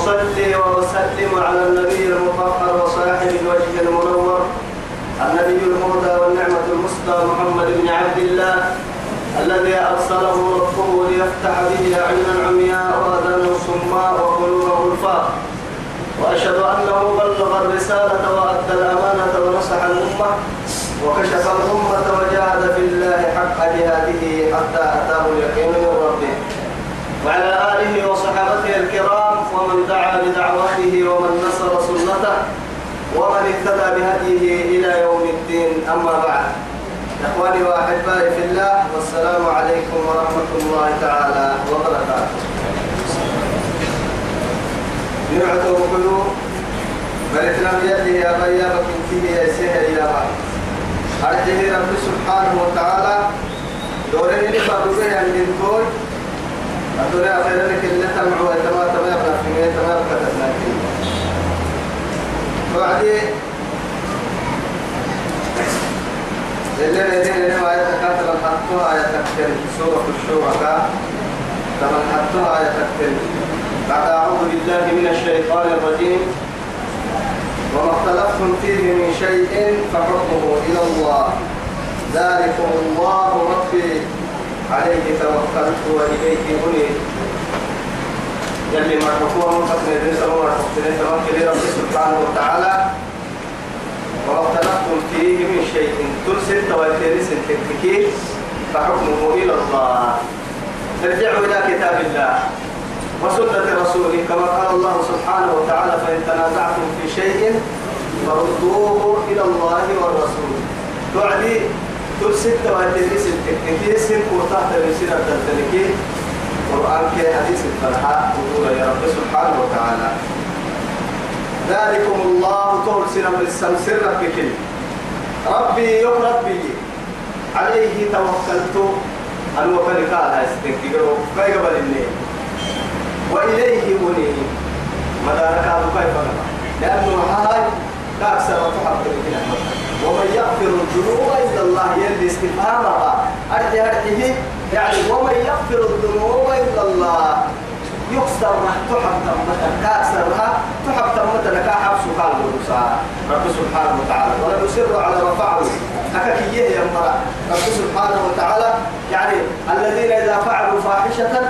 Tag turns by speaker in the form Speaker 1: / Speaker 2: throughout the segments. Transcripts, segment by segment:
Speaker 1: ثم أصلي وأسلم على النبي المطهر وصاحب الوجه المنور النبي المهدى والنعمة المسدى محمد بن عبد الله الذي أرسله ربه ليفتح به أعينا عمياء وأذانا صماء وقلوبا غلفاء وأشهد أنه بلغ الرسالة وأدى الأمانة ونصح الأمة وكشف الأمة وجاهد في الله حق جهاده حتى أتاه اليقين من ربه. وعلى آله وصحابته الكرام ومن دعا بدعوته ومن نصر سنته ومن اهتدى بهديه إلى يوم الدين. أما بعد إخواني وأحبائي في الله والسلام عليكم ورحمة الله تعالى وبركاته. نعتوا بقلوب بلتنا بيده يا بيا بكنتي يا سهل إلى بعض. أرجه رب سبحانه وتعالى دورين نفر به عند الكل الدنيا خير لك اللي تمعوا تما تما يبقى في مية تما يبقى تسناكين وبعدين اللي ندين اللي ما يتكاتل الحطوها يتكتل سورة الشورى كما الحطوها يتكتل بعد أعوذ بالله من الشيطان الرجيم. وما اختلفتم فيه من شيء فحكمه إلى الله. ذلكم الله ربي. عليه توكلت وإليه أنيب يلي ما حكوه من قتل الرسل وما توكل رب سبحانه وتعالى. وما اختلفتم فيه من شيء ترسل توكل تكتكي فحكمه إلى الله. ارجعوا إلى كتاب الله وسنة رسوله كما قال الله سبحانه وتعالى فإن تنازعتم في شيء فردوه إلى الله والرسول. تعدي ترسل تواتيس التكتيس وتحت رسالة التلكي قرآن كي حديث الفرحاء وقول يا رب سبحانه وتعالى. ذلكم الله ترسل من السمسر ربك ربي يوم ربي. عليه توكلت. أن وكلك على استنكيرو كي قبل النيل وإليه أنيب مدارك هذا كيف لأنه هاي كأكثر وتحب ومن يغفر الذنوب إلا الله يلي استفهامها أرجع أرجه يعني ومن يغفر الذنوب إلا الله يكسر ما تحب تمتا كأكثرها تحب تمتا لك حبس قال رب سبحانه وتعالى ولا يسر على رفعه أكاكيه يا مرا رب سبحانه وتعالى يعني الذين إذا فعلوا فاحشة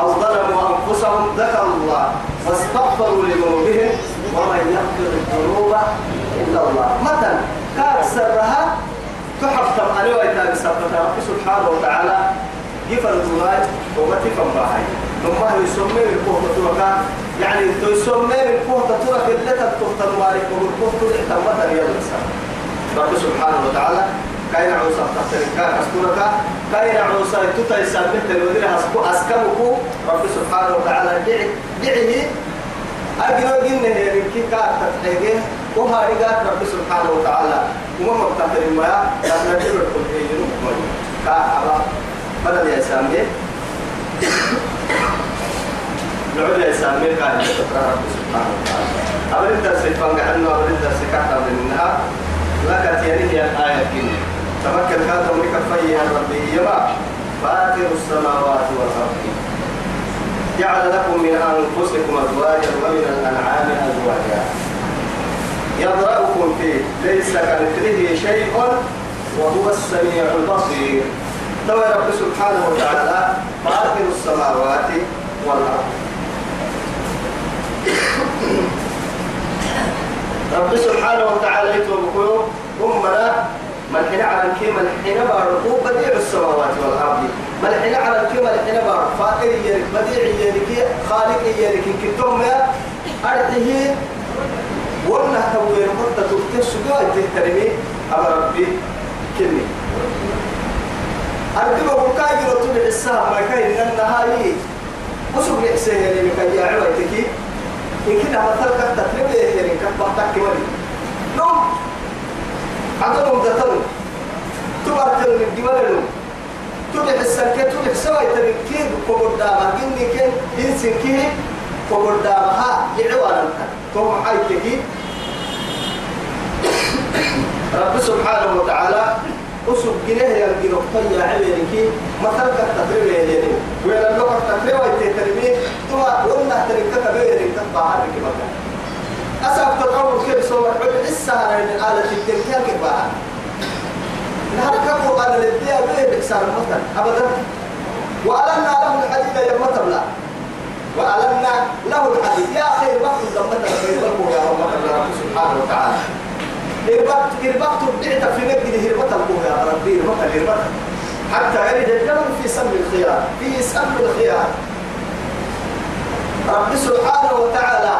Speaker 1: أو ظلموا أنفسهم ذكروا الله واستغفروا لذنوبهم ومن يغفر الذنوب إلا الله. مثلا كأكثرها تحفتم عليه ويتابع سبحانه رب سبحانه وتعالى يفر الزواج وما تفهم باهي لما يسمي الكوهة تركا يعني تسمي الكوهة ترك اللي تتوقع المالك والكوهة ترك تمتا يلسا رب سبحانه وتعالى كاين عوسى تحترك كاين أسكورك كاين عوسى تتا يسابت الودير أسكمكو رب سبحانه وتعالى دعي دعيه جنة هي كي كات تحيجه وها رجعت رب سبحانه وتعالى وما مقتدر ما لأن الكل هي جنوب كأبا بدل يا سامي نعود يا سامي كان رب سبحانه وتعالى أبدا درس فانك عنه أبدا درس كحتا منها لك تيريه الآية كنه تمكن كانت أمريكا فيها ربي يما فاتر السماوات والأرض جعل لكم من أنفسكم أزواجا ومن الأنعام أزواجا. يضرأكم فيه. ليس كمثله شيء وهو السميع البصير. توي رب سبحانه وتعالى فاطر السماوات والأرض. رب سبحانه وتعالى يتوب أمنا من حين على الكيمة الحين باركو بديع السماوات والأرض. حين على الكيمة الحين بارك فاطر يرك بديع يرك خالق يرك كتوم أرده ولا توير قد تبتس جوا تهترمي أما ربي كني أرده بكاي تبع الساعة ما كاين النهاية. وسوق يحسين يعني مكاي عويتك. إن كنا مثلا كتا تربي يعني كتا بحتك ولي. نوم عدلهم دتنوا تبرتل من نوم تبع السلكة تبع سوى تبكين فقر داما إني كن إنسان كيه فقر داما ها لعوانا توم حي تجي رب سبحانه وتعالى أسب جنيه يلقي نقطة يا عميرك مثلا كتقريب يعني وين اللغة تقريب ويتترمي ثم قلنا تركت بيرك تبع هذيك مكان أسأل تطور كيف سوى الحب السهرة من آلة التركية كبار نهار كفو قال للديا بيه بكسار المثل أبدا. وألنا له الحديد يا مطلع وألنا له الحديد يا خير وقت ضمنا خير وقت يا رب سبحانه وتعالى. إربط إربط بعت في نجد هربط القوة يا ربي هربط هربط حتى يرد الجمل في سم الخيار في سم الخيار. رب سبحانه وتعالى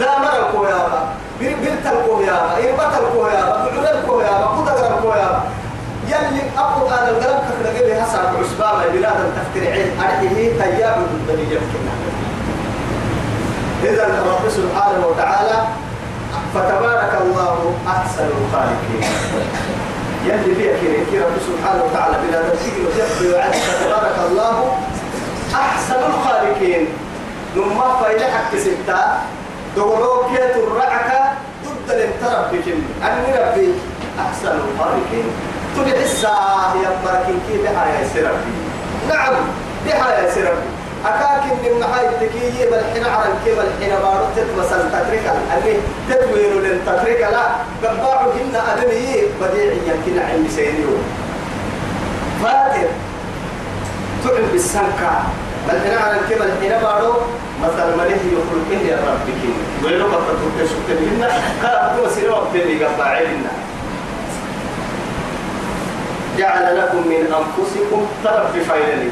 Speaker 1: دامر القوة يا رب إربط رب قدر رب يلي أبو هذا القلب كفر قبل حسن عسبامة بلاد تفتر عين. أرحيه تياب الدنيا إذا رب سبحانه وتعالى فتبارك الله أحسن الخالقين. يلي فيها كده رب سبحانه وتعالى بلا تفسير وتخفي وعد فتبارك الله أحسن الخالقين. نما فايدة حق ستة. دولو كيت الرعكة ضد الانترب بكم أني ربي أحسن الخالقين. تبع الساعة يا بركين كي بها يا سربي نعم بها يا سربي أكاكن من محاي التكية بالحين عرن كيف الحين بارو تتمسل تترك اللي تدوير لن تترك لا قباعو هن أدمي بديعيا كنا عين سينيو. فاتر. تعب بالسنكة بالحين عرن كيف الحين بارو مثل مليه يخلق إني يا ربك ويلو قد تترك شكرا لنا قال أبو سيرو أبتني قباعي لنا جعل لكم من أنفسكم طرف فايلني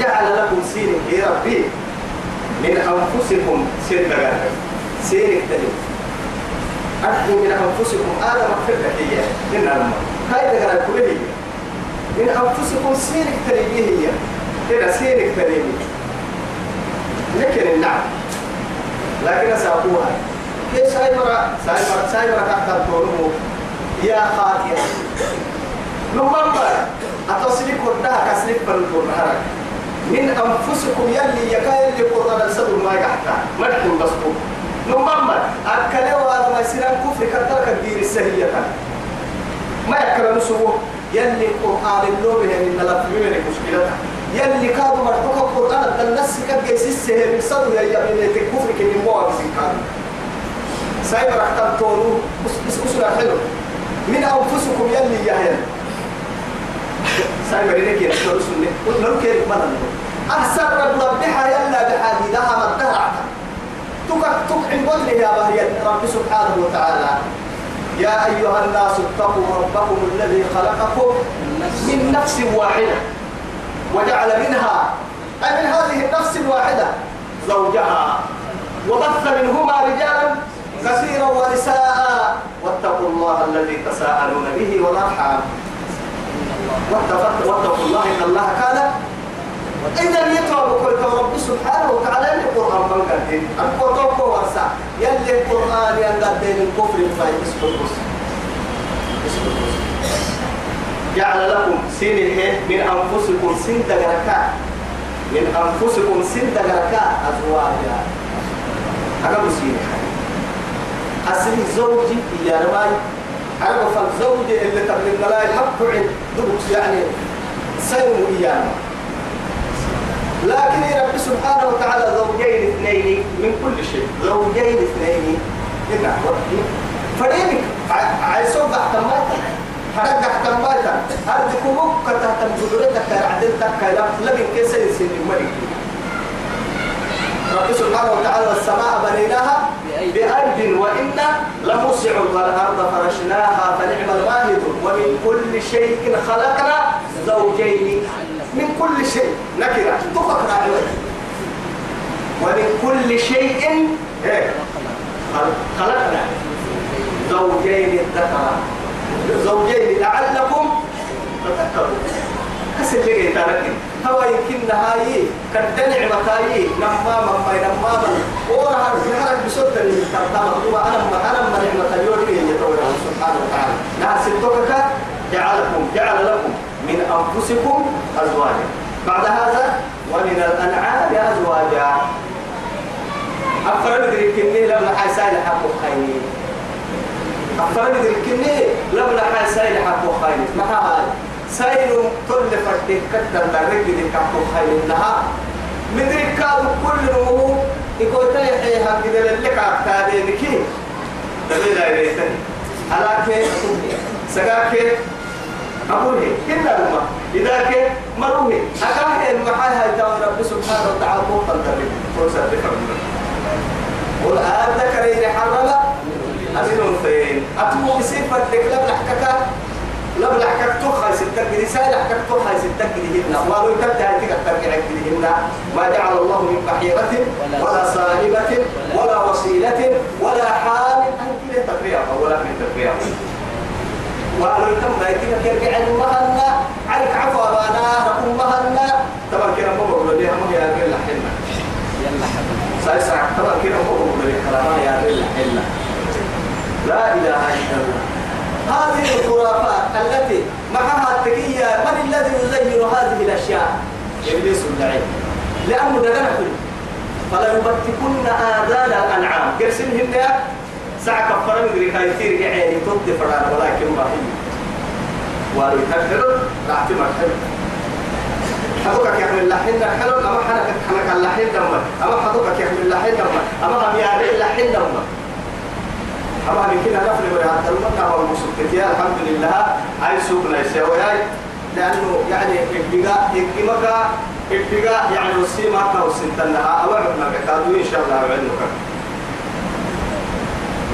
Speaker 1: جعل لكم سين يا ربي. من أنفسكم سين تغير سين اكتلم أحد من أنفسكم آدم أغفر لك إياه من أرمى هاي تغير كله. من أنفسكم سين اكتلم هي. كده سين اكتلم لكن النعم لكن أسأقوها كيف سايبرا سايبرا سايبرا تحت الطرق يا خاتية نمبر أتصلي كردها كسلك بالقرآن من أنفسكم يلي يكاين لقرآن السبب ما يحتى مدحن بسكو نمبر. أكله وهذا ما يصير كفر كتلك الدين السهية. ما يكره نسوه. يلي القرآن اللوم يعني من الأفلام مشكلتها يلي كادوا مرتوك القرآن الدنس كجيس السهل بصدر يا من الكفر كني مواقع كان سايبر أحتم تورو بس بس حلو من أنفسكم يلي يهين سايبر لك يا رسول الله. لو كيف بدل أحسن رب بها يلا بحاجة لها مدها تك تك عند يا بهي رب سبحانه وتعالى. يا أيها الناس اتقوا ربكم الذي خلقكم من نفس واحدة وجعل منها أي من هذه النفس الواحدة؟ زوجها. وبث منهما رجالا كثيرا ونساء. واتقوا الله الذي تساءلون به والأرحام. واتقوا الله إن الله كان إذا يتوب كل رب سبحانه وتعالى القرآن من قدين القرآن هو ورسا. يلي القرآن ينقدين الكفر فاي بس جعل لكم سين من أنفسكم سين دقركا من أنفسكم سين دقركا أزواجا. أنا بسين أصلي زوجي يا رماي أنا فالزوج اللي تبلغ لا يحب يعني سيروا إيانا لكن رب سبحانه وتعالى زوجين اثنين من كل شيء. زوجين اثنين. هنا فريمك. عايزون تحت الماء؟ حرق تحت الماء. أرضكم تحت مجدورتك عدلتك لكن كيس يسير الملك رب سبحانه وتعالى السماء بنيناها بأرض وإنا لموسع والأرض فرشناها فنعم الماهد. ومن كل شيء خلقنا زوجين. من كل شيء. نكرة. تفكر ومن كل شيء إيه؟ خلقنا. زوجين الذكر. زوجين لعلكم تذكروا كسر لي تركي هو يمكن هاي كد نعمتاي نما مما نما من ورا نحرك بسوت اللي ترتام هو أنا ما أنا ما نعمة اليوم اللي يتولى سبحانه وتعالى. نعم ستوكك جعلكم جعل لكم من أنفسكم أزواجا. بعد هذا ومن الأنعام أزواجا. أفرد ذلك لما حيسال حقه خير أفرد ذلك لما حيسال حقه خير ما هذا؟ سيل كل فرد كتر درك ذلك حقه خير لها من ذلك كل نمو يقول تيحي هكذا لك أكتادي بكي دليل إليه على كيف سقاك أقول هي. إلا لما إذا كيف مروه أكاه المحاها يتعون رب سبحانه وتعالى موطا تبين فرصة بكرم قل أذكرين حرم. أزل فين أتمو بصفة لك لم نحكك لم نحكك تخا ستك رسالة نحكك تخا ستك لهن ما لو تبدأ هتك التركع لهن ما جعل الله من بحيرة ولا صاحبة ولا وصيلة ولا حال. أنت لا تقريها ولا من تقريها وقالوا تم بايتك كيرجع المهنا عليك عفوا بانا رقم مهنا طبعا كده مو بقول لي هم يا رجل حنا يلا حبيبي ساي ساعة. طبعا كده مو بقول لي كلام يا رجل حنا لا إله إلا الله. هذه الخرافات التي معها التقية من الذي يزين هذه الأشياء؟ إبليس اللعين لأنه دغنا فلا يبتكن آذان الأنعام. قرسمهن ساعة كفر من ذلك يصير يعني تد فران ولكن ما هي ولو يتكرر راح تمر حلو حدوك يحمل اللحين حلو أما حنك حنك اللحين دم أما حدوك يحمل اللحين دم أما هم يعمل اللحين دم أما من كنا نفل ولا حتى المنع والمسكتيا الحمد لله. هاي سوقنا يسوي هاي لأنه يعني ابتغاء ابتغاء ابتغاء يعني وسيما كا وسنتنا أوعد ما كتابه إن شاء الله وعدنك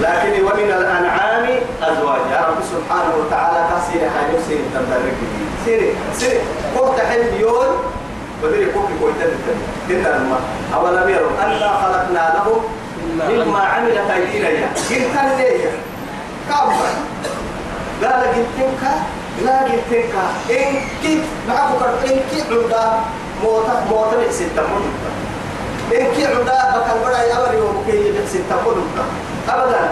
Speaker 1: لكن ومن الأنعام أزواج. يا رب سبحانه وتعالى كسير حاجة سير تبارك سير سير قوت حل يوم ودري كوك كويتن كنا لما أولا بيروا أنا خلقنا لهم مما عملت أيدينا قلت ليه كم؟ لا قلتك لا قلتك إن كيف معك كرت إن كيف عدا موتا موتا بحسن تموت إن كيف عدا بكال بڑا يا وري وبكي بحسن تموت أبدا.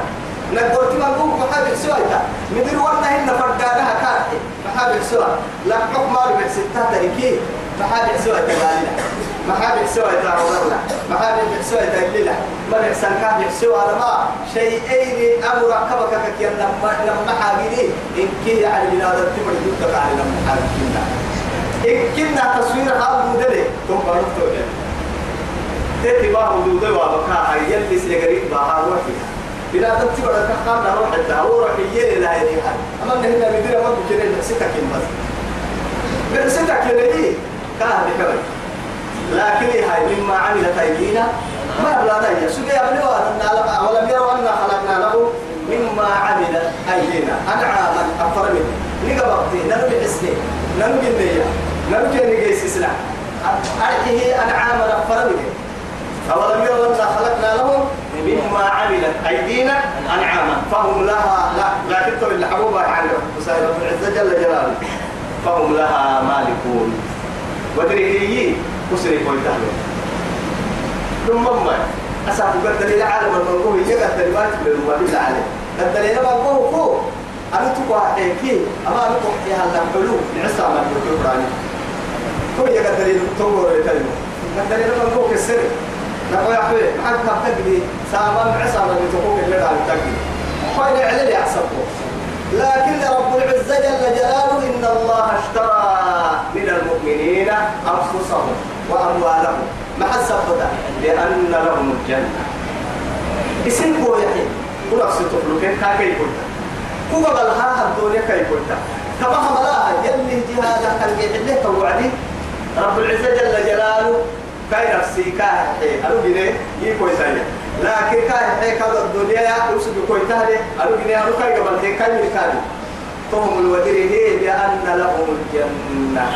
Speaker 1: نقولت ما نقول محابك سويتا مدير ورنا هنا فردانها كارتي محابك سوا لا حكم مالي بحسنتا تركي. محابك سويتا غالنا محابك سويتا روضنا محابك سويتا الليلة ما نحسن كابك سوا لما شيئين أمر كبك كي لما لما حاجيني إن كي على بلاد التمر جدك على لما حاجينا إن كنا تصوير هذا مدلي ثم بنفتو تتي باه ودودي وابكا هاي يلي سيغريب بها روحي. بلا تتبع الكخام روح الدها وروح يلي لا يلي أما هنا بدينا ما بكرة بحسيتك بس بحسيتك يلي كان بكرة لكن هاي مما عملت أيدينا. ما بلا نية سجى أبني وأنا ولم يروا أنا خلقنا له مما عملت أيدينا. أنعاما أفر منه. نقبضتي ننبي حسني ننبي النية ننبي نجيس إسلام. أرحيه أنعاما أفر منه. أولم يروا أنا خلقنا لهم مما عملت أيدينا. أنعاما فهم لها لا. لا تكتب إلا حبوبة يعني وسائل رب العزة جل جلاله. فهم لها مالكون. ودري هي أسري كل تهلو ثم ما أسعد قد دليل عالم المنقوه يقعد دليلات بالمبادل عليه. قد دليل منقوه فوق. أنا تقوى حيكي أما أنا تقوى حيها الحلو نعسى من القرآن. هو يقعد دليل تقوى لتلمه قد دليل منقوه كالسر نقول يا أخوي حد كم تقدي سامان عسى من تقوم اللي دار تقدي خوي عليه يحسبه. لكن رب العزة جل جلاله إن الله اشترى من المؤمنين أنفسهم. وأموالهم. مع السبب لأن لهم الجنة. اسم هو يحيي كل أقصد تفلوكين كاكي قلت؟ كوكا بالها الدنيا كي قلت؟ تبهم لا يلي جهادا كان يحليه توعدي رب العزة جل جلاله كاي نفسي كاي حي. ألو جنيه؟ يكوي سايا لكن كاي حي كذا الدنيا يوسف يكوي تهدي. ألو جنيه؟ ألو كاي قبل كاي من كاي فهم الودير هي بأن لهم الجنة.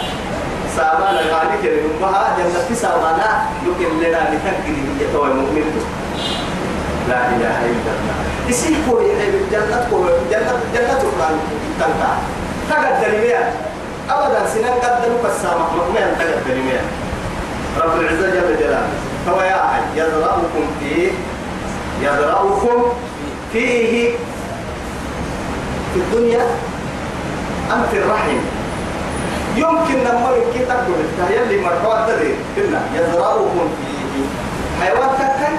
Speaker 1: سامان الغالي كريم بها جنة سامانا لكن لنا لتقدر يتوى المؤمن لا إله إلا الله. يسير كوي يحيي الجنة كوي جنة جنة القرآن تنكا تقدر مياه أبدا سنان قدروا كالسامة مؤمن تقدر مياه رب العزة جل جلاله. هو يا يزرعكم فيه. يزرعكم فيه. في الدنيا أم في الرحم؟ يمكن لما يمكن تقول التهيأ اللي مرحوة تدري كنا يزرعكم فيه حيوان تكن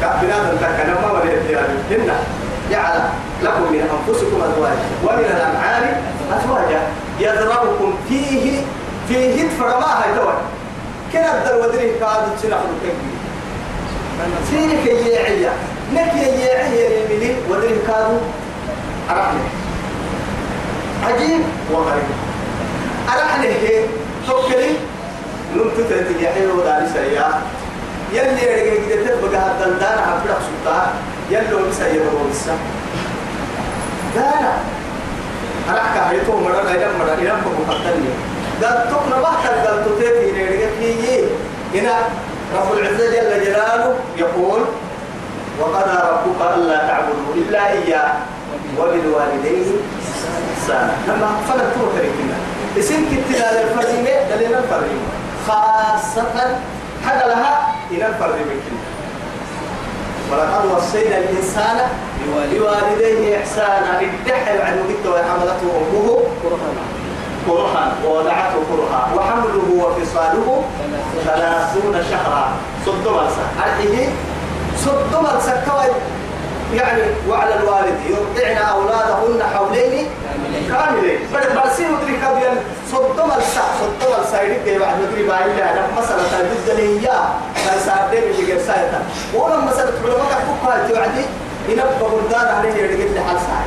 Speaker 1: كبنادم تكن ما ولي كنا جعل لكم من أنفسكم أزواجا ومن الأنعام أزواجا. يزرعكم فيه فيه فرما هاي توي كنا الدر ودري كاد تسنح الكبير سينك يعيا نك يعيا يملي ودري كادو. أرحنا عجيب وغريب. وقضى ربك ألا إلا إياه وبالوالدين إحسانا. لما فلت تركنا اسم كتلا للفريمة دليل الفريمة خاصة حاجة لها إلى الفريمة ولقد وصينا الإنسان بوالديه إحسانا ادحر عنه قلت وحملته أمه كرها. ووضعته كرها. وحمله وفصاله ثلاثون شهرا. صد مرسى. أرحيه صد مرسى. كوي يعني وعلى الوالد لي إياه فيساعد لي اللي جاب سايتا ولما مسألة علماء كفوكها توعدي ينبغ الدار عليه يرجع لحال ساعة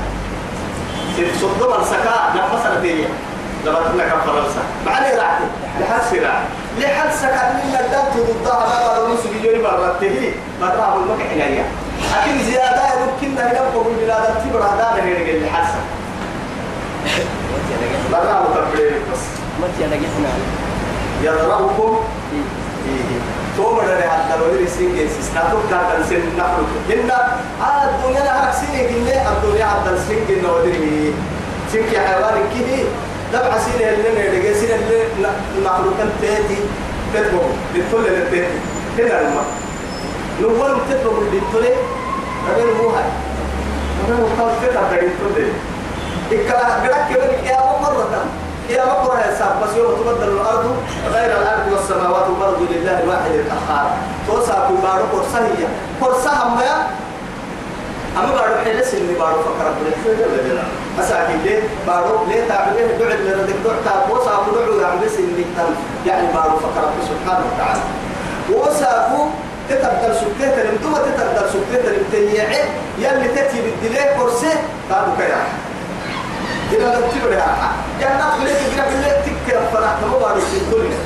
Speaker 1: صد مرسى كا مثلا تيجي لما لك فرنسا معلي راحتي لحد سرع لحد سكت من الدم تضدها ما قالوا نسوا بيجوني مرته مرة أقول لك حنايا لكن زيادة يمكن أن يبقى بالبلاد تبر هذا اللي يرجع لحد مرة أقول لك بس
Speaker 2: متى
Speaker 1: يضربكم تومر اللي حتى لو يري سين جنس ناتوك كان سن نحن إن آه الدنيا نهارك سين جنة الدنيا حتى سين جنة ودري سين كحيوان كذي دبع سين اللي نرجع سين اللي نخلق التاتي تتبع بالكل التاتي هنا الماء. نقول تتبع بالكل هذا مو هاي هذا مو قال كذا بالكل إكلا قدك كبر يا مرة يا مقرة يا ساب بس يوم تبدل الأرض غير الأرض والسماوات برضو لله الواحد القهار. توسع في بارو قرصة هي. قرصة هم يا؟ أما بارو حلس اللي بارو فكر جلاله أساكي ليه؟ بارو ليه تعبليه دعي لردك دعي تاب وسع دعو يعني بس اللي تم. يعني بارو فكر ربنا سبحانه وتعالى. وسعوا تتبدل سكتة لمدوة تتبدل سكتة لمتنيعي يلي تتي بالدليه قرصة قالوا كيا إذا لم تبرع يا ناس ليك كده بالله تكر فرح ما بارو في الدنيا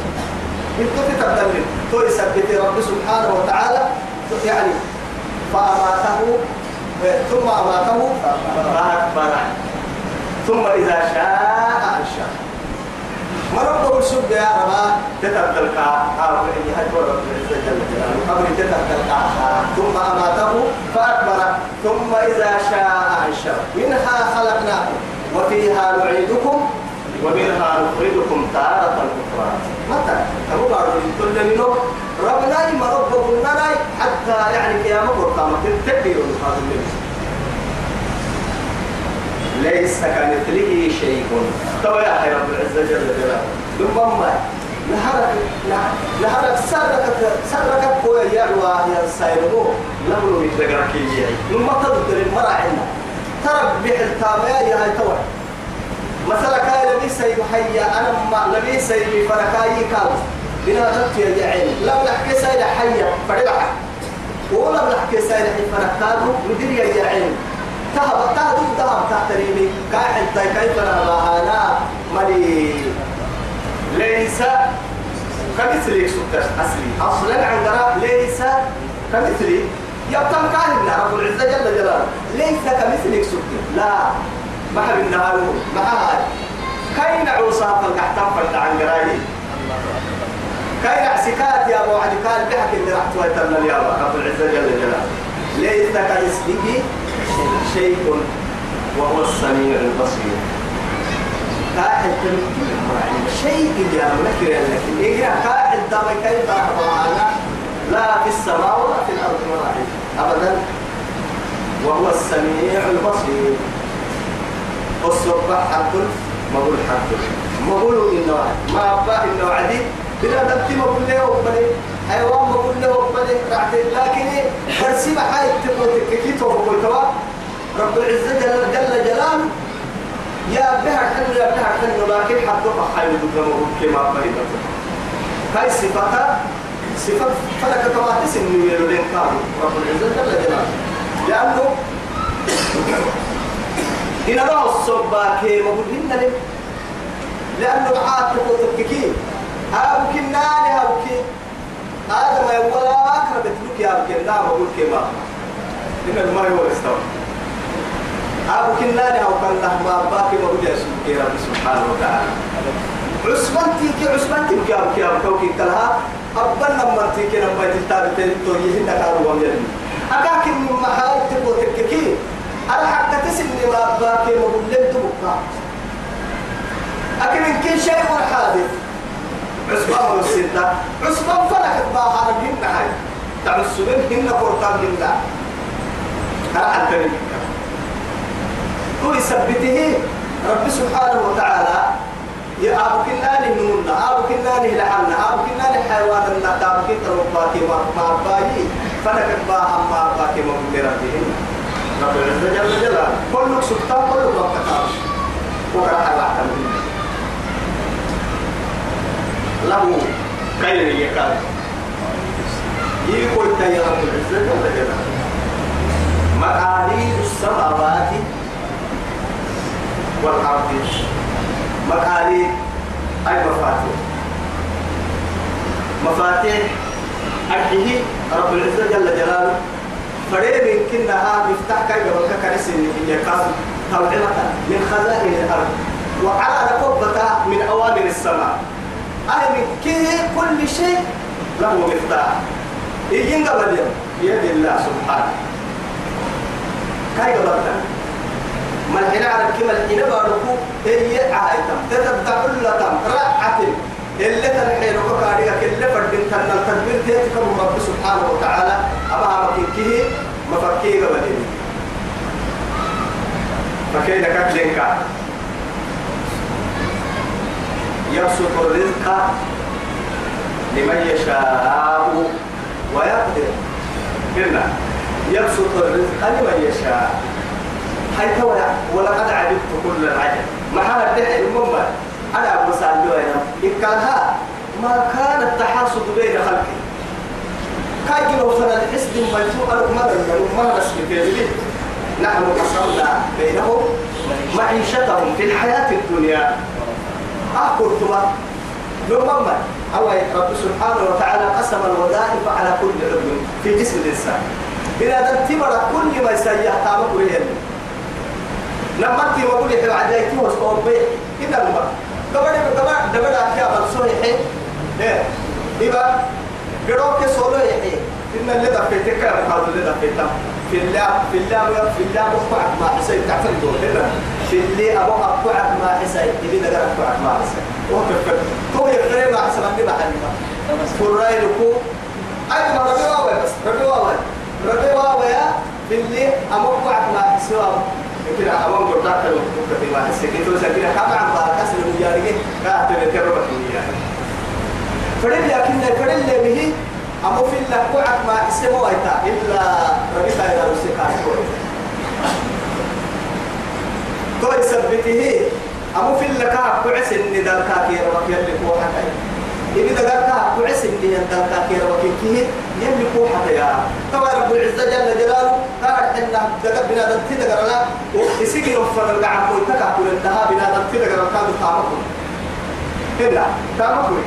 Speaker 1: انتو تتبدل تو يثبت رب سبحانه وتعالى يعني فأماته ثم أماته فأكبره ثم إذا شاء أنشأ ما رب السب يا ربا تتبدل كا إني هدوا رب العزة جل جلاله قبل تتبدل كا ثم أماته فأكبره ثم إذا شاء أنشأ منها خلقناكم. وفيها نعيدكم ومنها نخرجكم تارة أخرى. متى أبو بعد كل منه ربنا ما ربنا حتى يعني قيامة وقامة تكبير هذا النبي. ليس كمثله شيء. تو يا رب العزة جل جلاله. ثم ما نهارك نهارك سرك سرك كوي يا يا سايرمو. لم يتذكرك يجي ثم تقدر المراعينا ترك بحلتامية يا هاي توي مثلا كان لبي سيد حيا أنا ما لبي سيد فركاي كاو. بنا ضبط يا جعين لم نحكي سيد حيا فربح ولم نحكي سيد حي فركادو مدير يا جعين تهب تهدو تهب تحت ريمي كاحل تاي كيف أنا ملي ليس كمثلي سكر أصلي. أصلا عندنا ليس كمثلي. يبتم كاهن رب العزة جل جلاله. ليس كمثلك سكر لا. ما حب النهار ما هاي كاين عوصا فالقحتم فرد عن قراي كاين عسكات يا أبو عدي. قال بحك اللي رحت ويتمنى يا رب العزة جل جلاله. ليس كمثله شيء وهو السميع البصير. كاحل تمكين شيء يا ملك لكن إجرا كاحل دام كيف لا في السماء ولا في الأرض مراحل أبدا. وهو السميع البصير. الصبح حق مقول حق مقول إنه ما أبا إنه عدي بلا دبتي مقول له وبلي حيوان مقول له وبلي لكن برسي بحاي تقول كيتو بقول توا رب العزة جل, جل جلاله يا بها حلو يا بها حلو. لكن حتى بحاي مقول كما فريدة هاي صفاتها صفات فلك تواتس إنه يلولين كامل رب العزة جل جلاله. لأنه إن الله الصبا كي مبهن لك لأنه العاد تككي هاو كناني هاو كي آدم يولا أكرم بتلوك يا أبو كنا بقول كما إن الماء هو استوى أبو كناني هاو كان له ما باقي ما بقول يا رب سبحانه وتعالى. عثمان تيجي عثمان تيجي أبو كي أبو كي كلها أبنا مرتي كنا بيت التابع تلتو يهنا كارو ومجرد أكاكن من محاول تبو تككي أنا حتى تسن ما باكي لن تبقى. أكن كل شيء حادث. عثمان والستة عثمان فلك ما حرم هن هاي تعسبن هن فرطان هن أنا حتى هو يثبته. رب سبحانه وتعالى يا أبو كناني نمنا أبو كناني لحنا أبو كناني حيوان النهد أبو كناني باكي ما باكي فلك باها ما باكي ما بمرتهن رب العزة جل جلاله. كل سلطان كل وقت وقرأ على له كيل يكاد يقول يا رب العزة جل جلاله. مقاليد السماوات والأرض. مقاليد أي مفاتيح؟ مفاتيح أرحيه رب العزة جل جلاله. فريم كنها مفتاح كي قبل كنس يقاس توعمة من خزائن الأرض. وعلى ركبة من أوامر السماء. أي من كل شيء له مفتاح. يجين قبل بيد الله سبحانه. كاي قبلنا ما الحين على كما الحين باركو هي عايتم تتبع كل تم رعة. اللي تنحين وكاريك اللي فردين تنال تدبير تيتكم رب سبحانه وتعالى. أما مكيكيه مفكيه قبلين فكينا كتلنكا يبسط الرزق لمن يشاء ويقدر. قلنا يبسط الرزق لمن يشاء. حيث ولقد عجبت كل العجب. ما هذا الدحي المما أنا أبو سعد إن كان ها ما كان التحاسد بين خلقه. كاي لو الحسد ما يتوقع ما نسمي في نحن قسمنا بينهم معيشتهم في الحياة الدنيا. أقول تما لو مما أو رب سبحانه وتعالى قسم الوظائف على كل عضو في جسم الإنسان. إذا تنتمر كل ما يسيح تامك ويهن لما أنت وقول يحب عدايتي وصوب بيه إذا المرء دبر دبر دبر أكيا بلسوه حي إيه. إذا قروك سولو يحي إن اللي دفيتك يا مخاض اللي دفيتك في الله في الله في الله أبوك ما حسين. تعفل دول هنا في اللي أبو أبوك ما حسين. اللي دقر أبوك ما حسين. وكفر هو يفرق ما حسن عندي بحلمة فراي لكو أي ما ربي واوي بس. ربي واوي. ربي واوي في اللي أبوك ما حسين. يمكن أمام قردات المكتب ما حسين كنتو سكينة كما عم باركس المجارية كاتل تربك يعني فرد لكن فرد به أمو في الله قعد ما اسمه ويتا إلا ربيتا إلى رسيكا تو يثبته أمو في الله كعب كعس إن دار كاكير وكيل لكو حتى إن دار كعب كعس إن دار كاكير وكيل يملكو حتى يا. طبعا رب العزة جل جلاله قال إن دقر بنا دلتي دقر لا ويسيقي نفر القعب ويتكا كل انتهى بنا دلتي دقر القعب تامكم. إلا تامكم.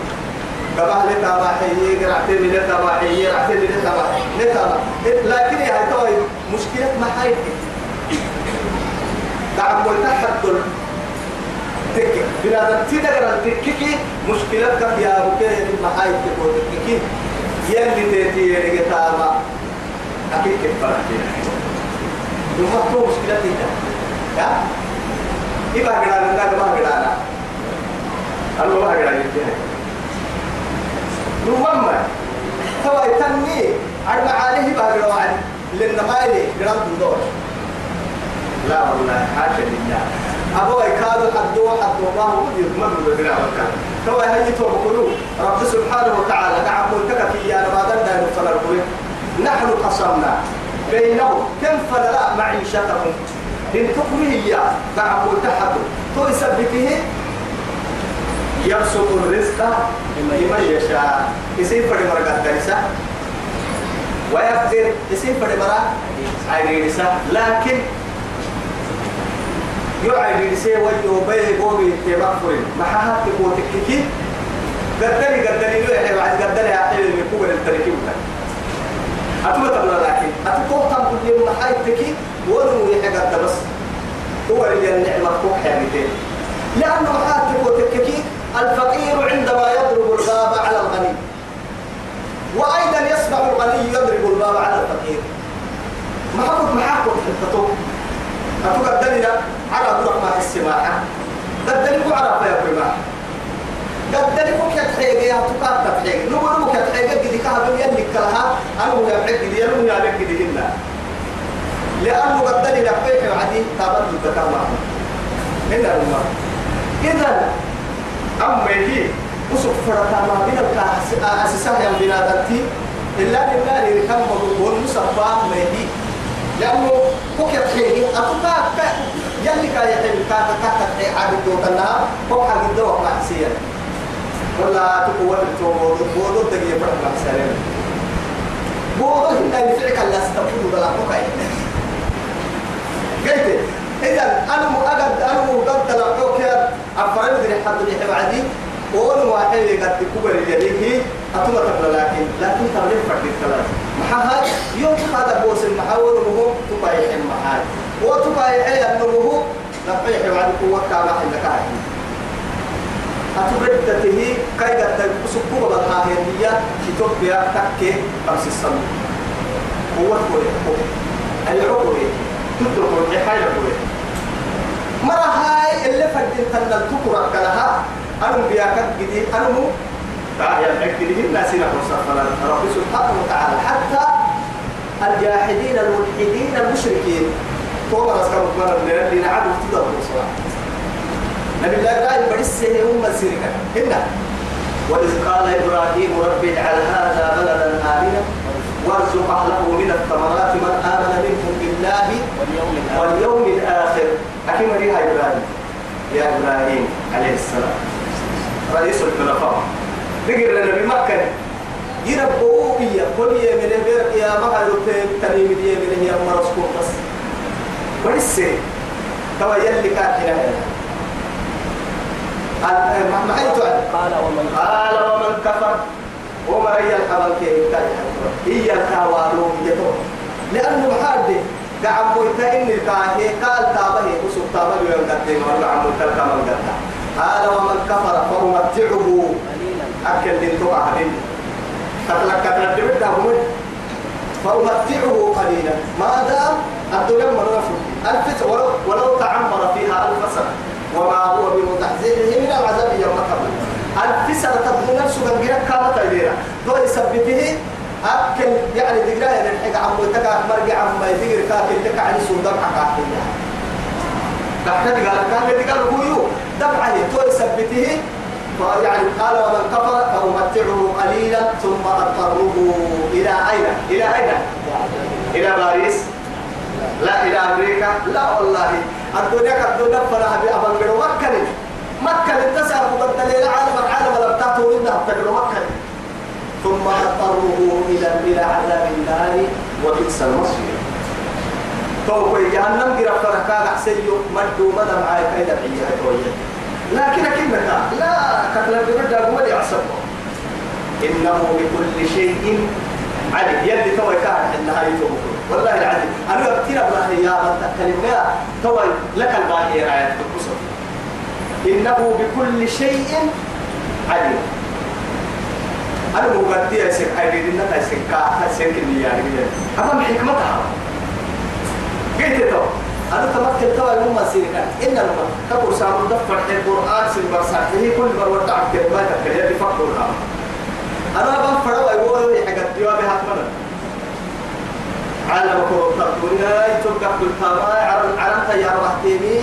Speaker 1: قبل لتابعي قرعتين لتابعي قرعتين لتابعي لتابع لكن يا توي مشكلة هاي دعم والتحدث تك بلا تدقر تككي مشكلة كم يا هاي تقول تككي يلي تيتي يلي تابع أكيد كيف فرحتين يوم ما مشكلة تيجي يا؟ إبا قرانا لا ما قرانا الله ما قال يجيها نوما توا يتني. أربع عليه بقى وعد لأن يلي جرام دور. لا والله حاشا لله. أبو يكاد حدو حدو ما هو يضمن بغير توا هي تو بقولوا. رب سبحانه وتعالى دعم ملتك في يا رمضان ده نفسنا نحن قسمنا بينهم كم فلا معيشتهم. إن هي دعم ملتحد تو يثبته يبسط الرزق لمن يشاء. يصير فرد مرقات درسة ويقدر يصير فرد مرقات عيني لكن يعيد لسي وجهه بيه قومي تبقفر ما حهات تقوتك كي قدري قدري لو يحيى بعد قدري يحيى اللي يقول التركيب أتوبة تقول لكن أتوبة تقول لي ما حيتك ولو يحيى قد بس. هو اللي النعمة فوق حياتين لأنه حات تقوتك كي الفقير عندما يضرب الباب على الغني. وأيضا يسمع الغني يضرب الباب على الفقير. ما حكت ما حكت حتى أتقدرنا على ما السماحة قدركم على فيا ما قدركم كتحيق يا تقات تحيق نقول كتحيق قد كهب يلي كلها. أنا دي أنا ويا بعد دي هنا لأنه قدرنا فيك عدي تابت الذكر معه. هنا الماء إذا أما هي وسوف فرطا ما بين الأساسة يا بنادتي إلا لله يركب والمصفى ما هي لأنه كوكي تحيني أتوقع يلي كا يحيي كا كا تحيي عابد دوتنا هو حق الدواء مع سيان ولا تقوى التوبود بودو تجي فرق مع سيان بودو هنا يفعك الله استفيد بلا كوكاي قلت إذا أنا مؤقد أنا مؤقد تلقوك أفرد من حد اللي بعدي. قول واحد قد تكبر يديه أتوما تقول لكن لكن تغلب فرد الثلاث محاها يوم هذا بوس المحاور وهو تبايح المحال وتبايح أنه نبيح بعد قوة عندك عادي أتبدته كي قد تسبوه بالحاهية إثيوبيا تكي خمس السنة قوة قوة. العقوة تدرك الحاجة قوة مرة هاي اللي فدين تنال تكرك لها أنا بياكت جديد أنا مو؟ تعالى الحكي الناس نقول رب سبحانه وتعالى حتى الجاحدين الملحدين المشركين. فوق راسك مكمل اللي نعبد تدور الصلاة نبي الله قال برسه هم السرقة هنا وإذ قال إبراهيم رب اجعل هذا بلدا آمنا وارزق أهله من الثمرات من آمن منهم بالله واليوم, الآخر. أكيد مريها إبراهيم. يا إبراهيم عليه السلام. رئيس الخلفاء. ذكر لنا بمكة يربوا بيا كل يمين بيرك يا مهر تنيم دي من هي مرسكو بس. ولسه توا يلي كان هنا. ما حيث قال ومن قال ومن كفر. وما هي الحبل كي هي الكوارو يتو لأنه محاد قاعد بويتا إن الكاهي قال تابه وسوق تابه يوم قدين ولا عمو تلك من قدين قال ومن كفر فأمتعه. أكل تقع هدين تتلك تتلك تتلك فأمتعه قليلا. ما دام الدنيا منافق ألف ولو, ولو تعمر فيها ألف سنة. وما هو بمتحزنه من العذاب يوم قبل ألف سنة تبدو نفسه من غير كامة تيدينا دو يثبته أكل يعني ذكرى يعني الحق عمو تكا مرجع عمو يذكر كاكل لك عن سودان حقاقية تحتاج قال كان قال هو دفعه تو يثبته يعني قال ومن كفر فأمتعه قليلا ثم أضطره إلى أين؟ إلى أين؟ إلى باريس. لا إلى أمريكا. لا والله. الدنيا كالدنيا فلا أبي أبنجر مكة مكة التسع مبدل إلى عالم العالم لم تأتوا إلا أبتجر مكة ثم أضطره إلى إلى عذاب النار وبئس المصير. فوق جهنم جرى فرقا أحسيو مدو مدى معاي كيدا بيها لكن كلمة لا؟ الدرجة هو اللي يعصبه إنه بكل شيء علي يلي توي كان إنها يتوب. والله العظيم. أنا كثير الله يا رب كلمة توي لك الباقي راية القصر إنه بكل شيء عليم. أنا مقدي يا سيك هاي دي نتا سيك كا سيك اللي يعني أما حكمتها. قلت تو أنا تمكن توا يوم ما سيرك إن لما تقول سامر دفع القرآن سير برسات هي كل مرة وتعب كلمات كلمات بفكرها أنا بفرق ويقول لي حاجة. ديوا بها تمنى عالم كورة الدنيا يتوقع كل تما عرم عرم تيار بحتيمي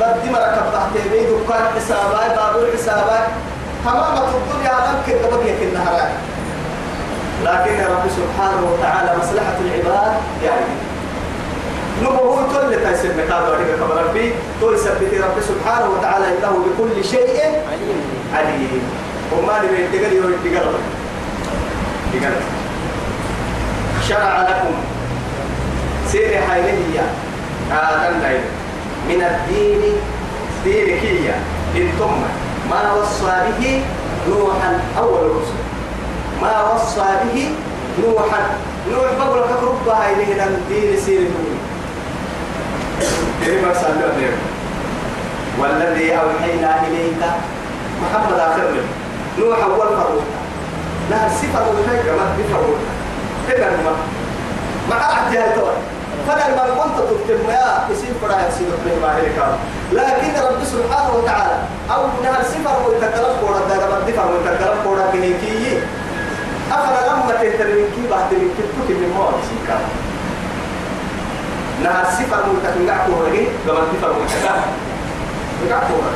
Speaker 1: بدي مركب بحتيمي دكان حسابات بابور حسابات تمام الدنيا عالم كده بقي كلها لكن رب سبحانه وتعالى مصلحة العباد يعني. نبو هو كل تيسر مكان وريك كما ربي. تو يثبت رب سبحانه وتعالى إنه بكل شيء عليم. وما لم يتقل يتقل. يتقل. شرع لكم. سير حيلية آدم دايما من الدين دين كيا ثم. ما وصى به نوحا أول الرسل ما وصى به نوحا. نوح بقول لك ربها إليه الدين سير نوح كلمة صلى عليه والذي أوحينا إليك محمد آخر من نوح أول فروتا لا صفة وهي كما بفروتا إذا ما ما قرأت جاي توي فلا ما كنت تكتب. يا يصير فرا يصير في ما هيك لكن رب سبحانه وتعالى أو نهر صفة ويتكلم قولا ده ما دفع ويتكلم قولا كنيكي أفلا لما تهتريكي بعد من كتبك من موت سيكا نهر صفة ويتكلم قولا لما دفع ويتكلم قولا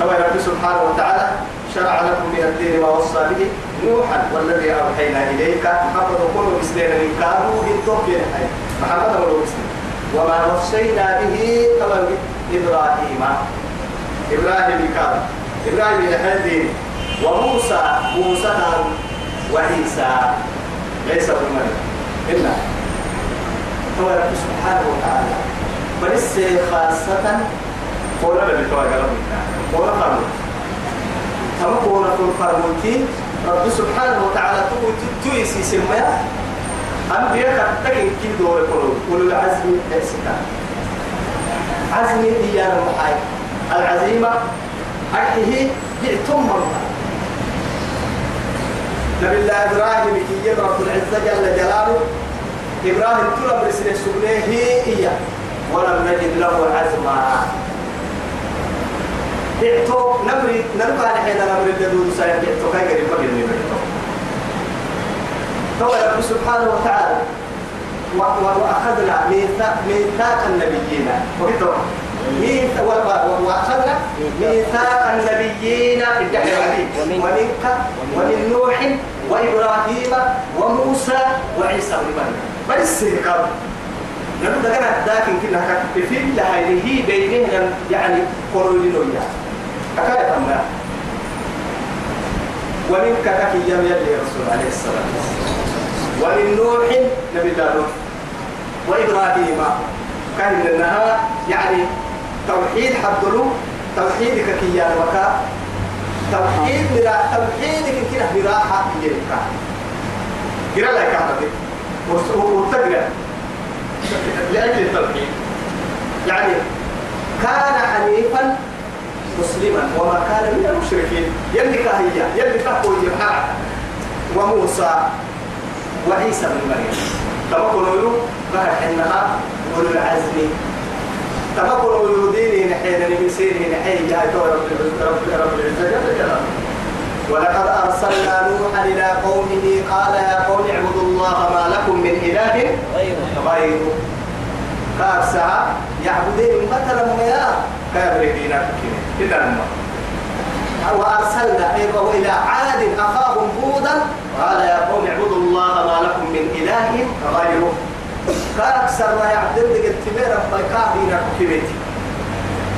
Speaker 1: كما رب سبحانه وتعالى شرع لكم من الدين ما وصى به نوحا والذي اوحينا اليك محمد كل مسلمين من كانوا بالتوفيق محمد هو مسلم وما وصينا به كما إبراهيم إبراهيم كان إبراهيم الحدين وموسى موسى وعيسى ليس بن مريم الا هو رب سبحانه وتعالى. بس خاصة قولا بتوع قلبنا قولا قلبنا كما قولا فرموتين رب سبحانه وتعالى تقول تيسي سميا أنبياء كتاكين كي دور كلو أولو العزم الستة عزم إيانا محاي. العزيمة أحيه يعتم الله. نبي الله إبراهيم كي رب العزة جل جلاله. إبراهيم طلب رسل سبنيه هي ولم نجد له عزما. بيعتو نمري نرقى نحن نمري الدودو سايا بيعتو كاي قريب ما بيني بيعتو تو رب سبحانه وتعالى. وأخذنا ميثاق ميثاق النبيين. وكتب وأخذنا ميثاق النبيين. ومنك ومن نوح وإبراهيم وموسى وعيسى بن مريم. بس كم نحن دعنا لكن كنا في الله هي بينهم يعني قرولين وياه أكاد تمام ومنك كك يم يلي رسول عليه الصلاة والسلام. ومن نوح نبي الله نوح. وإبراهيم. كان لأنها يعني توحيد حبدلو توحيدك كي يا مكا توحيد مرا توحيدك كنا براحة يلك كنا لا كهربي وتقرأ لأجل التوحيد. يعني كان حنيفا مسلما وما كان من المشركين. يلي كهيا يلي كهو يحرك وموسى وعيسى بن مريم. تمكن يلو بها حنها أولو العزم. تمكن يلو ديني نحين من سيره نحين جاء رب رب رب العزة. جل جلاله ولقد أرسلنا نوحا إلى قومه قال يا قوم اعبدوا الله ما لكم من إله غيره. كارسها يعبدين مثلا ما كابرين كده لما وأرسلنا إلى عاد أخاهم هودا قال يا قوم اعبدوا الله ما لكم من إله غيره. كان أكثر ما يعبدون التمير فيكابين كبيتي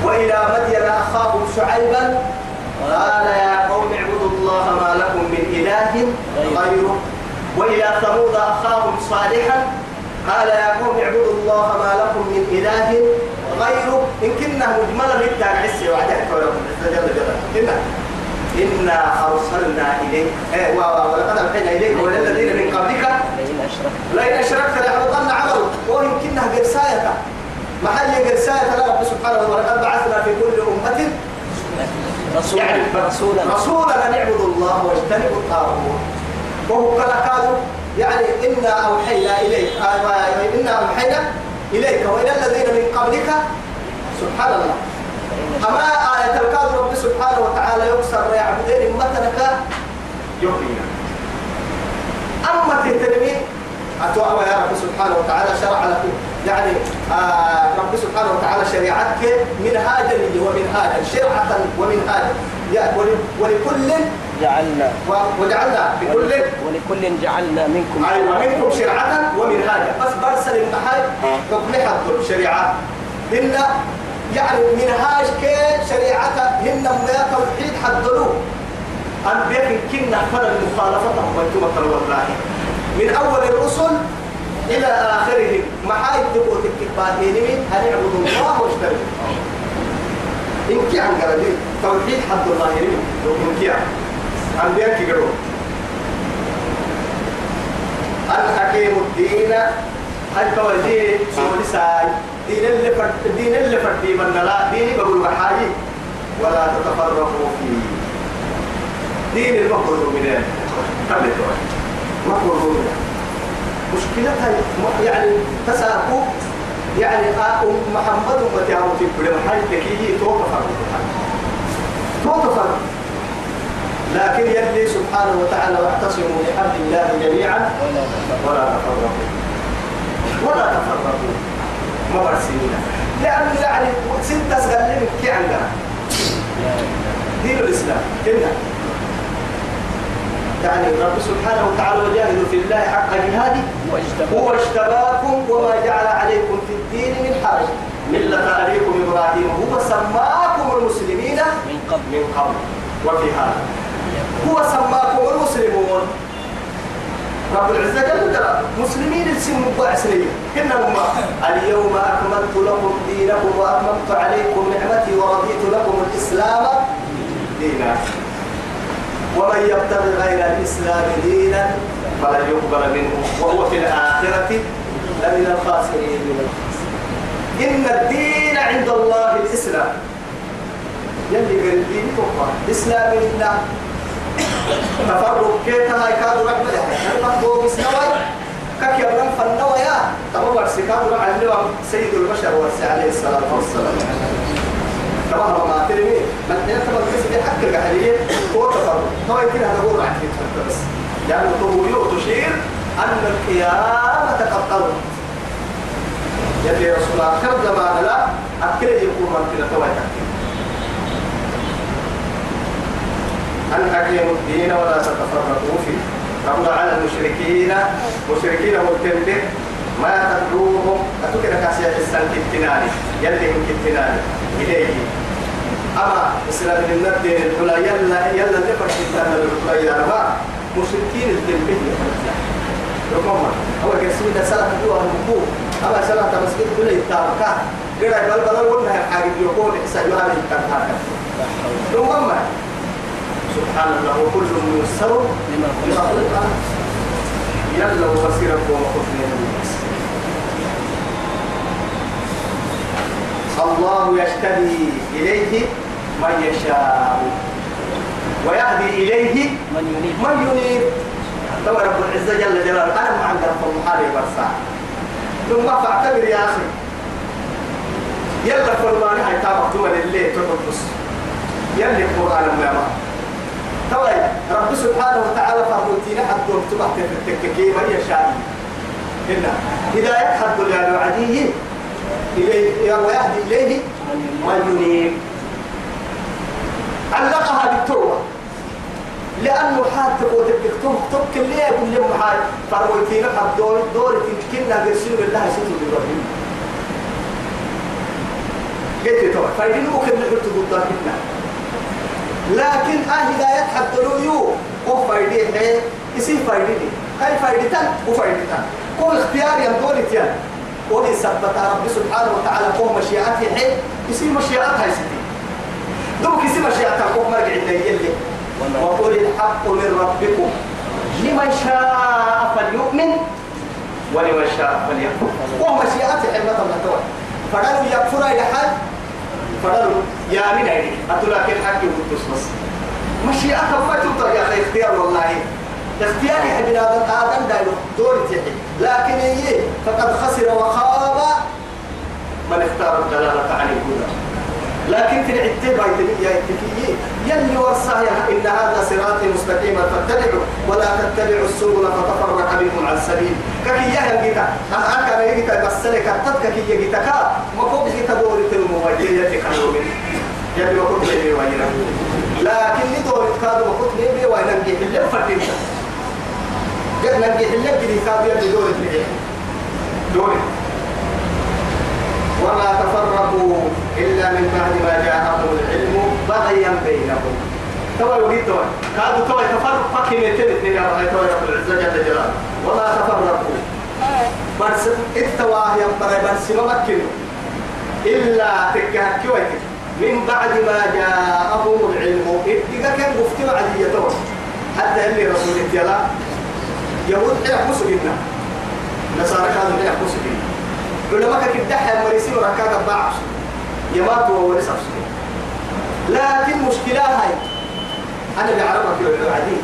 Speaker 1: وإلى مدين أخاهم شعيبا قال يا قوم اعبدوا الله ما لكم من إله غيره. وإلى ثمود أخاهم صالحا قال يا قوم اعبدوا الله ما لكم من إله غيره. إن كنا مجملا لتا عسي وعدك جل جلاله. إنا أرسلنا إليك. إيه ولقد أوحينا إليك. وللذين من قبلك لئن أشركت ليحبطن عملك. وإن كنا قرساية محل قرساية لا رب سبحانه ولقد بعثنا في كل أمة رسولا. يعني رسولا. رسولا أن اعبدوا الله واجتنبوا الطاغوت. وهو كلا قالوا يعني إنا أوحينا إليك. آه، إنا أوحينا إليك. وإلى الذين من قبلك. سبحان الله أما آية الكاد رب سبحانه وتعالى يكسر يعبدين مثلك يحيينا أما تهتمي أتوأوا يا رب سبحانه وتعالى شرع لكم. يعني آه رب سبحانه وتعالى شريعتك منهاجا ومنهاجا شرعة ومنهاجا. ولكل
Speaker 2: جعلنا.
Speaker 1: وجعلنا لكل
Speaker 2: ولكل جعلنا منكم
Speaker 1: أيوة منكم شرعة ومنهاجا. بس برسل المحل حكم حد شريعة. هن يعني منهاج كي شريعة هن ما توحيد حدلوه أنبياء كنا فر المخالفة وأنتم والله. من أول الرسل إلى آخرهم محايد تقول تكباتين هنعبد الله واجتنبوا إن كان قردي توحيد حد الله يريد إن كان أنبياء كبروا الحكيم الدين هل توجيه سوري ساي دين اللي فرد دين اللي فرد من لا دين بقول محايي ولا تتفرقوا فيه. دين المفروض من قبل من مشكلتها يعني تساقوا يعني محمد أمتي أمتي بلو حي تكيه توقف توقف لكن يلي سبحانه وتعالى واعتصموا بحبل الله جميعا ولا تفرقوا. ولا تفرقوا. ما برسلنا لأن يعني ستة سنين كي عندنا دين الإسلام. كنا يعني رب سبحانه وتعالى وجاهدوا في الله حق جهاده هو اجتباكم وما جعل عليكم في الدين من حرج. ملة أبيكم إبراهيم هو سماكم المسلمين من قبل. من قبل. وفي هذا. هو سماكم المسلمون. رب العزة جل جلاله مسلمين السن سنين. كنا اليوم أكملت لكم دينكم وأتممت عليكم نعمتي ورضيت لكم الإسلام دينا. ومن يبتغي غير الإسلام دينا فلن يقبل منه وهو في الآخرة لمن الخاسرين. إن الدين عند الله الإسلام. يلي غير الدين توقع إسلام الله تفرق كيف هاي كادوا رحمة المحبوب إسلام كك يبلغ فالنوى يا تمام على سيد البشر ورسي عليه الصلاة والسلام. كما ما ترمي من يعتبر كسب حق الجاهلية هو تفرق هو هذا هو راح بس يعني طهورية تشير أن القيامة قد قربت يلي رسول الله كم زمان لا أكل يقول من كده توي أن أقيموا الدين ولا تتفرقوا فيه ربنا على المشركين مشركين والتنبه ما تدعوهم أتوكل كاسية السنة التناني يلي من التناني إليه. أما إسلام الدين الحلا يلا يلا نفر كتاب الحلا يا رب مشركين التنبيه ربما هو كسي ده سنة جوا المكو أما سنة مسجد كل يتابع كده بل بل قلنا حاجة يقول إحسان يهان يتابع ربما سبحان الله وكل ميسر لما خلق يلا وبصيرك ومخفنا بالناس الله يشتدي إليه من يشاء. ويهدي إليه من ينيب من ينيب تو رب العزة جل جلاله. أنا ما عندنا في المحاري برسا ثم فاعتبر يا أخي. يلا فرماني هاي تابع دوما الليل تحبس يلا القرآن ما طيب رب سبحانه وتعالى فرمتينا حتى تبحث في التككي من يشاء. إن هداية حد يعني عديه إليه ويهدي إليه من ينيب علقها بالتوبة لأنه حتى قوت الدكتور تبكي اللي يقول لهم حاج فرويتين حب دور دور تنكلنا قرسين الله سيدو بإبراهيم قلت توبة فايدين ممكن نحط ضد لكن آه هداية حتى لو يو. هو فايدين هي يصير فايدين هاي فايدتان وفايدتان كل اختيار ينطول تيان. ولي سبت رب سبحانه وتعالى قوم مشيئته حي يصير مشيئتها يسير دوك يصير مشيئتها قوم مرجع اللي وقل الحق من ربكم. لمن شاء فليؤمن ولمن شاء فليكفر. وهو مشيئته حمة الله فقالوا يكفر إلى حد. فقالوا يا من أيدي أتلاك الحق يقول بس مشيئته فتوتر يا أخي اختيار والله. اختياري حبنا آدم دايلو دور تحي. لكن إيه؟ فقد خسر وخاب. من اختار الدلالة عن الهدى لكن في العتاب يا اتكيي يلي ورصايا إن هذا صراطي مستقيما فاتبعوا ولا تتبعوا السبل فتفرق بكم عن السبيل ككي يا جيتا أكا يجيتا؟ بس لك تتك كي يجيتا كا ما كوب جيتا بوري تلمو يتكلم من يلي كنت بيبي وينا لكن ندور كادو ما كنت بيبي وينا نجيب اللي فتنت نجيب اللي كده كادو يلي دور دوري. وما تفرقوا إلا من بعد ما جاءهم العلم بغيا بينهم. توا يريد توا كادوا توا تفرق فكي نتلت يا رب رب العزة جل جلاله. وما تفرقوا. بس اتوا يا بري بس ما مكنوا. إلا تكهكي ويتك من بعد ما جاءهم العلم. اتقا كان مفتي عدية توا حتى اللي رسول الله يهود يحبسوا جدا نصارى كانوا يحبسوا جدا علماء كدحها مريسين وركاك بعض يمات وورث لكن مشكلة هاي. أنا بعرفك يا عدي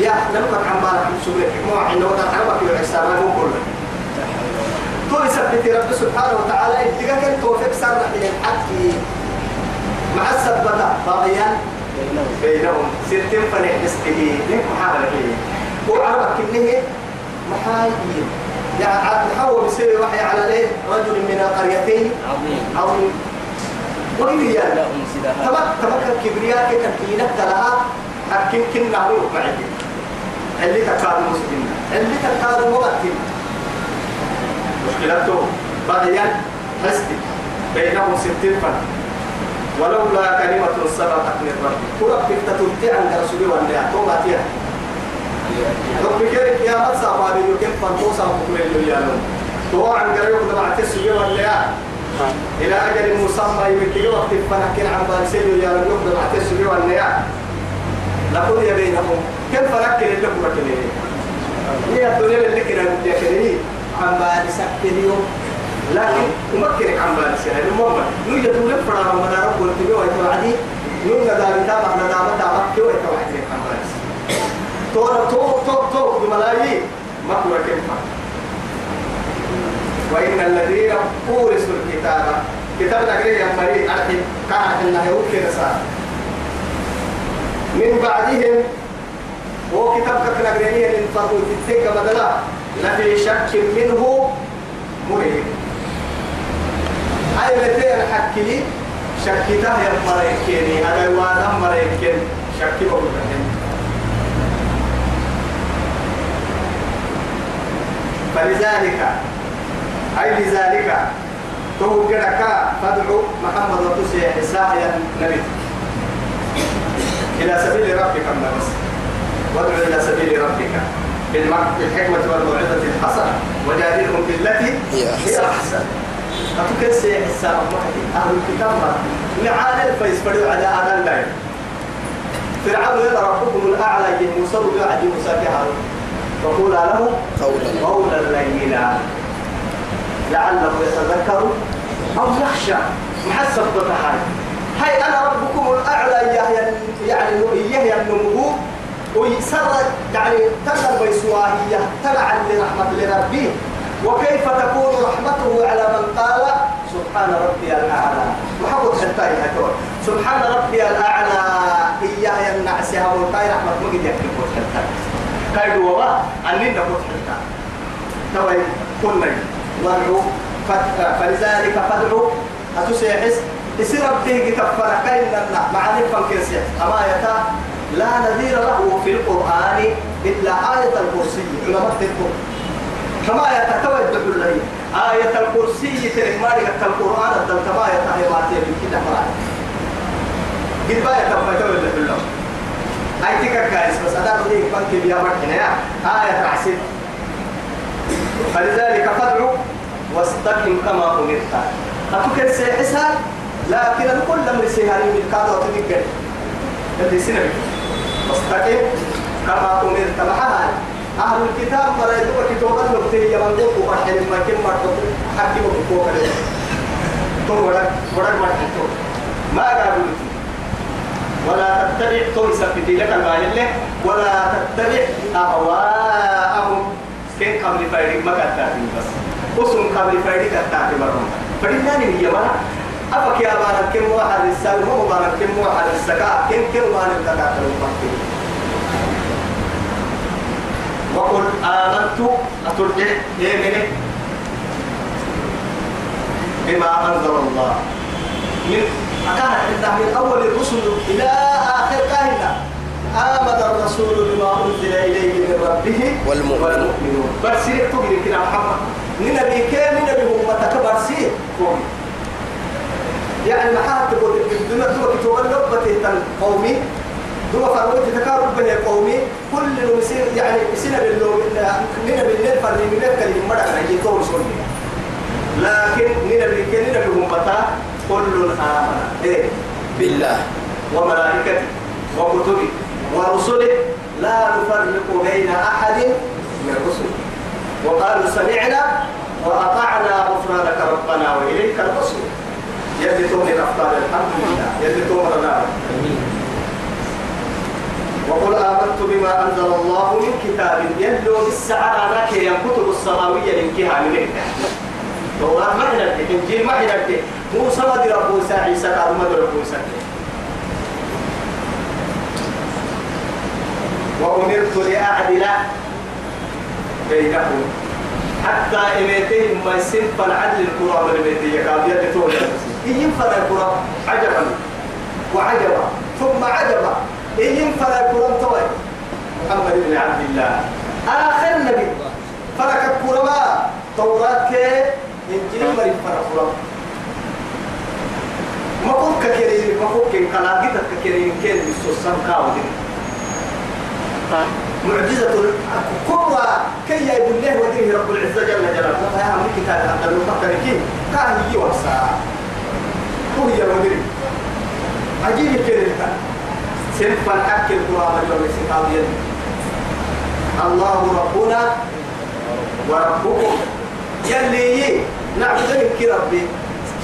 Speaker 1: يا نلقك عن بالك سوريك مو عند وقت عرفك يا حساب مو كله. تو يثبت رب سبحانه وتعالى اتقاك التوفيق صار حين الحكي مع السبتة باغيا بينهم. ستين فنح نسكه ليه محاولة هي وعرفك إنه محايين يعني محاول بسير وحي على ليه؟ رجل من القريتين.
Speaker 2: عظيم.
Speaker 1: عظيم.
Speaker 2: لهم سلاحات
Speaker 1: تمك تمك الكبرياء كتكينك لها حكيم كنا روح معي اللي تكاد مسلمين اللي تكاد مغتين مشكلته بغيا حسدي. بينهم ستين فن. ولولا كلمة سبقت من ربي. كرة تتبتع عند رسولي وأن يعطوها تيها رب كيرك يا مدسا بابي يمكن فانتوسا بكل اللي يالون تو عن قريب لما تسوي ولا إلى أجل مسمى يمكن وقت فنحكي عن بارسيل يا رب لما تسوي ولا لقد يا بينهم كيف اللي كنا كنيه هي الدنيا اللي كنا كنيه عن بارسك اليوم لكن أمكنك عن بارسك المهم نوجد دولة فرا من رب والتبي ويتوعدي نوجد دار تابع ندامة تابع كيو يتوعدي عن بارسك تو تو تو تو بملايين. ما كنا كيف وإن الذين أورثوا الكتاب كتاب نقري يا أرحب كان إنه يوكل رسالة من بعدهم هو كتاب نقري من فرقوا تتسيق بدلا لفي شك منه مريد أي لتين حكي شكته يا مريكيني أنا وأنا مريكين. شكي بقول فلذلك أي لذلك تو كدك فادعو محمد وتسي حسايا نبي. إلى سبيل ربك أما بس وادعو إلى سبيل ربك بالحكمة والموعظة الحسنة وجادلهم بالتي
Speaker 2: هي
Speaker 1: أحسن. أتوكل سي حساب محدي أهل الكتاب معانا الفيس فدعو على آذان دايم فرعون يرى ربكم الأعلى موسى ويعدي موسى كهارون وقولا له
Speaker 2: قولا.
Speaker 1: قولا لينا. لعله يتذكر أو يخشى. محسب بتحاي هاي. أنا ربكم الأعلى يا يعني يهي النمو ويسر يعني تنر بيسواهية تبعا لرحمة لربه وكيف تكون رحمته على من قال؟ سبحان ربي الأعلى. محبط حتى يهتور. سبحان ربي الأعلى. إياه ينعسها والقاي رحمة مجد يكتب حتى. كاي دوا أنين نقول حتى توي كل وادعو فلذلك فادعو. أتسيحس يصير ربته كفر كاين مع نفهم كنسيح أما يتا لا نذير له في القرآن إلا آية الكرسي. علماء تذكر. كما يتتوجه الله. آية الكرسي ترمارك القرآن الدل كما يتهيباتي من كده قد باية تبتوجه الله. أي تكا كايس بس أدار ليك بنك بيا مرحنا يا آية تعسيب فلذلك فادعو واستقم كما أمرت. أتوكل سيحسها لكن الكل من سيهاني من كادو تذكر اللي سنة واستقم كما أمرت. معها أهل الكتاب مرة يدوك كتوبا نبتي يمنقوك وحين ما كم مرتب حكي وكوك تو ورق ورق مرتب ما قالوا ولا تتبع تنسى في لك المال ولا تتبع أهواءهم. كين قبل فايدك ما كتاتي بس. أسم قبل فايدك كتاتي مرهم فلناني هي ما أفك يا بارك كم واحد الساق ما بارك كم واحد السكاء كم كم ما نبتدع المفكر وقل آمنت. أترجع إيه بما أنزل الله. من أكان من أول الرسل إلى آخر كاهنة آمن الرسول بما أنزل إليه من ربه
Speaker 2: والمؤمنون.
Speaker 1: برسي تقول كنا محمد. نبي كان نبي أمتك برسي يعني حد تقول الدنيا تقول تقول لبته قومي. دو فروت تكارب بين قومي. كل مسير يعني سنة باللو من بالليل فرني من الكلمة مرة يجي طول سنة لكن نينا بيكين نينا بهمتا كل آمن. إيه؟
Speaker 2: بالله.
Speaker 1: وملائكته وكتبه ورسله لا نفرق بين أحد من الرسل. وقالوا سمعنا وأطعنا غفرانك ربنا وإليك المصير. يلي تومي الأفضل الحمد لله يلي تومي وقل آمنت بما أنزل الله من كتاب يلو بالسعر لك الكتب السماوية لنكها من توراة ما هنا إنجيل ما هنا موسى ما درى موسى عيسى قال ما درى وأمرت لأعدل بينهم حتى إميتهم ما يسنف العدل القرى من إميتي قال يد تولى ينفر القرى عجبا. وعجبا. ثم عجبا. ينفر القرى توي محمد بن عبد الله. آخر نبي. فرق القرى توراة كي إنجيل مريم فرق القرى ما كنت كريم ما كنت كلاقيتك كريم كين بالسوسن كاودين معجزة الكبرى كي يقول الله وديه رب العزة جل جلاله. يا من كتاب هذا المفكر كي كان يجي وسا هو يا مدري. عجيب كده سنف الحق القرآن اليوم يد. الله ربنا وربكم. يلي نعبدك ربي.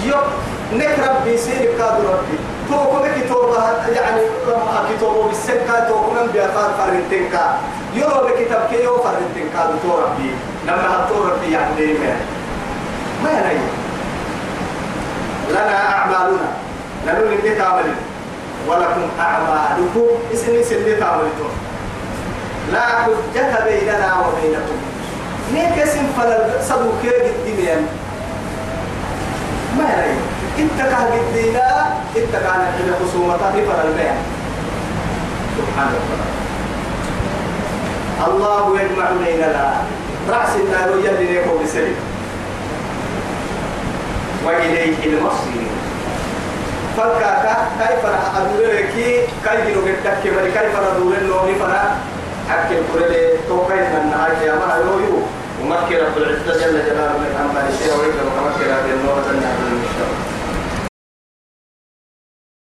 Speaker 1: يوم نك ربي سيرك ربي. توكو بك توبة يعني لما كتوبة بالسكة توكو من بيقار فرنتنكا. يورو بكتاب كي يو فرنتنكا تو ربي. لما هتو ربي يعني دي ما يعني لنا أعمالنا. نقول اللي تعمل ولكم أعمالكم. اسمي سنة تعملتم لا حجة بيننا وبينكم. نيك اسم فلا صدوكي قديمين ما يعني انت كان قدينا انت كان عندنا خصومة رفر البيع سبحان الله. الله يجمع بيننا. رأس النار يلي يقول بسلم وإليه المصير. فكاكا كيف أدورك كيف نقدك كيف ندور النوم فنا حكي القرآن توقيت من نهاية يا ما يويو. ومكر رب العزة جل جلاله من أمر الشيء ويكرم ومكر هذه النور النار من الشر.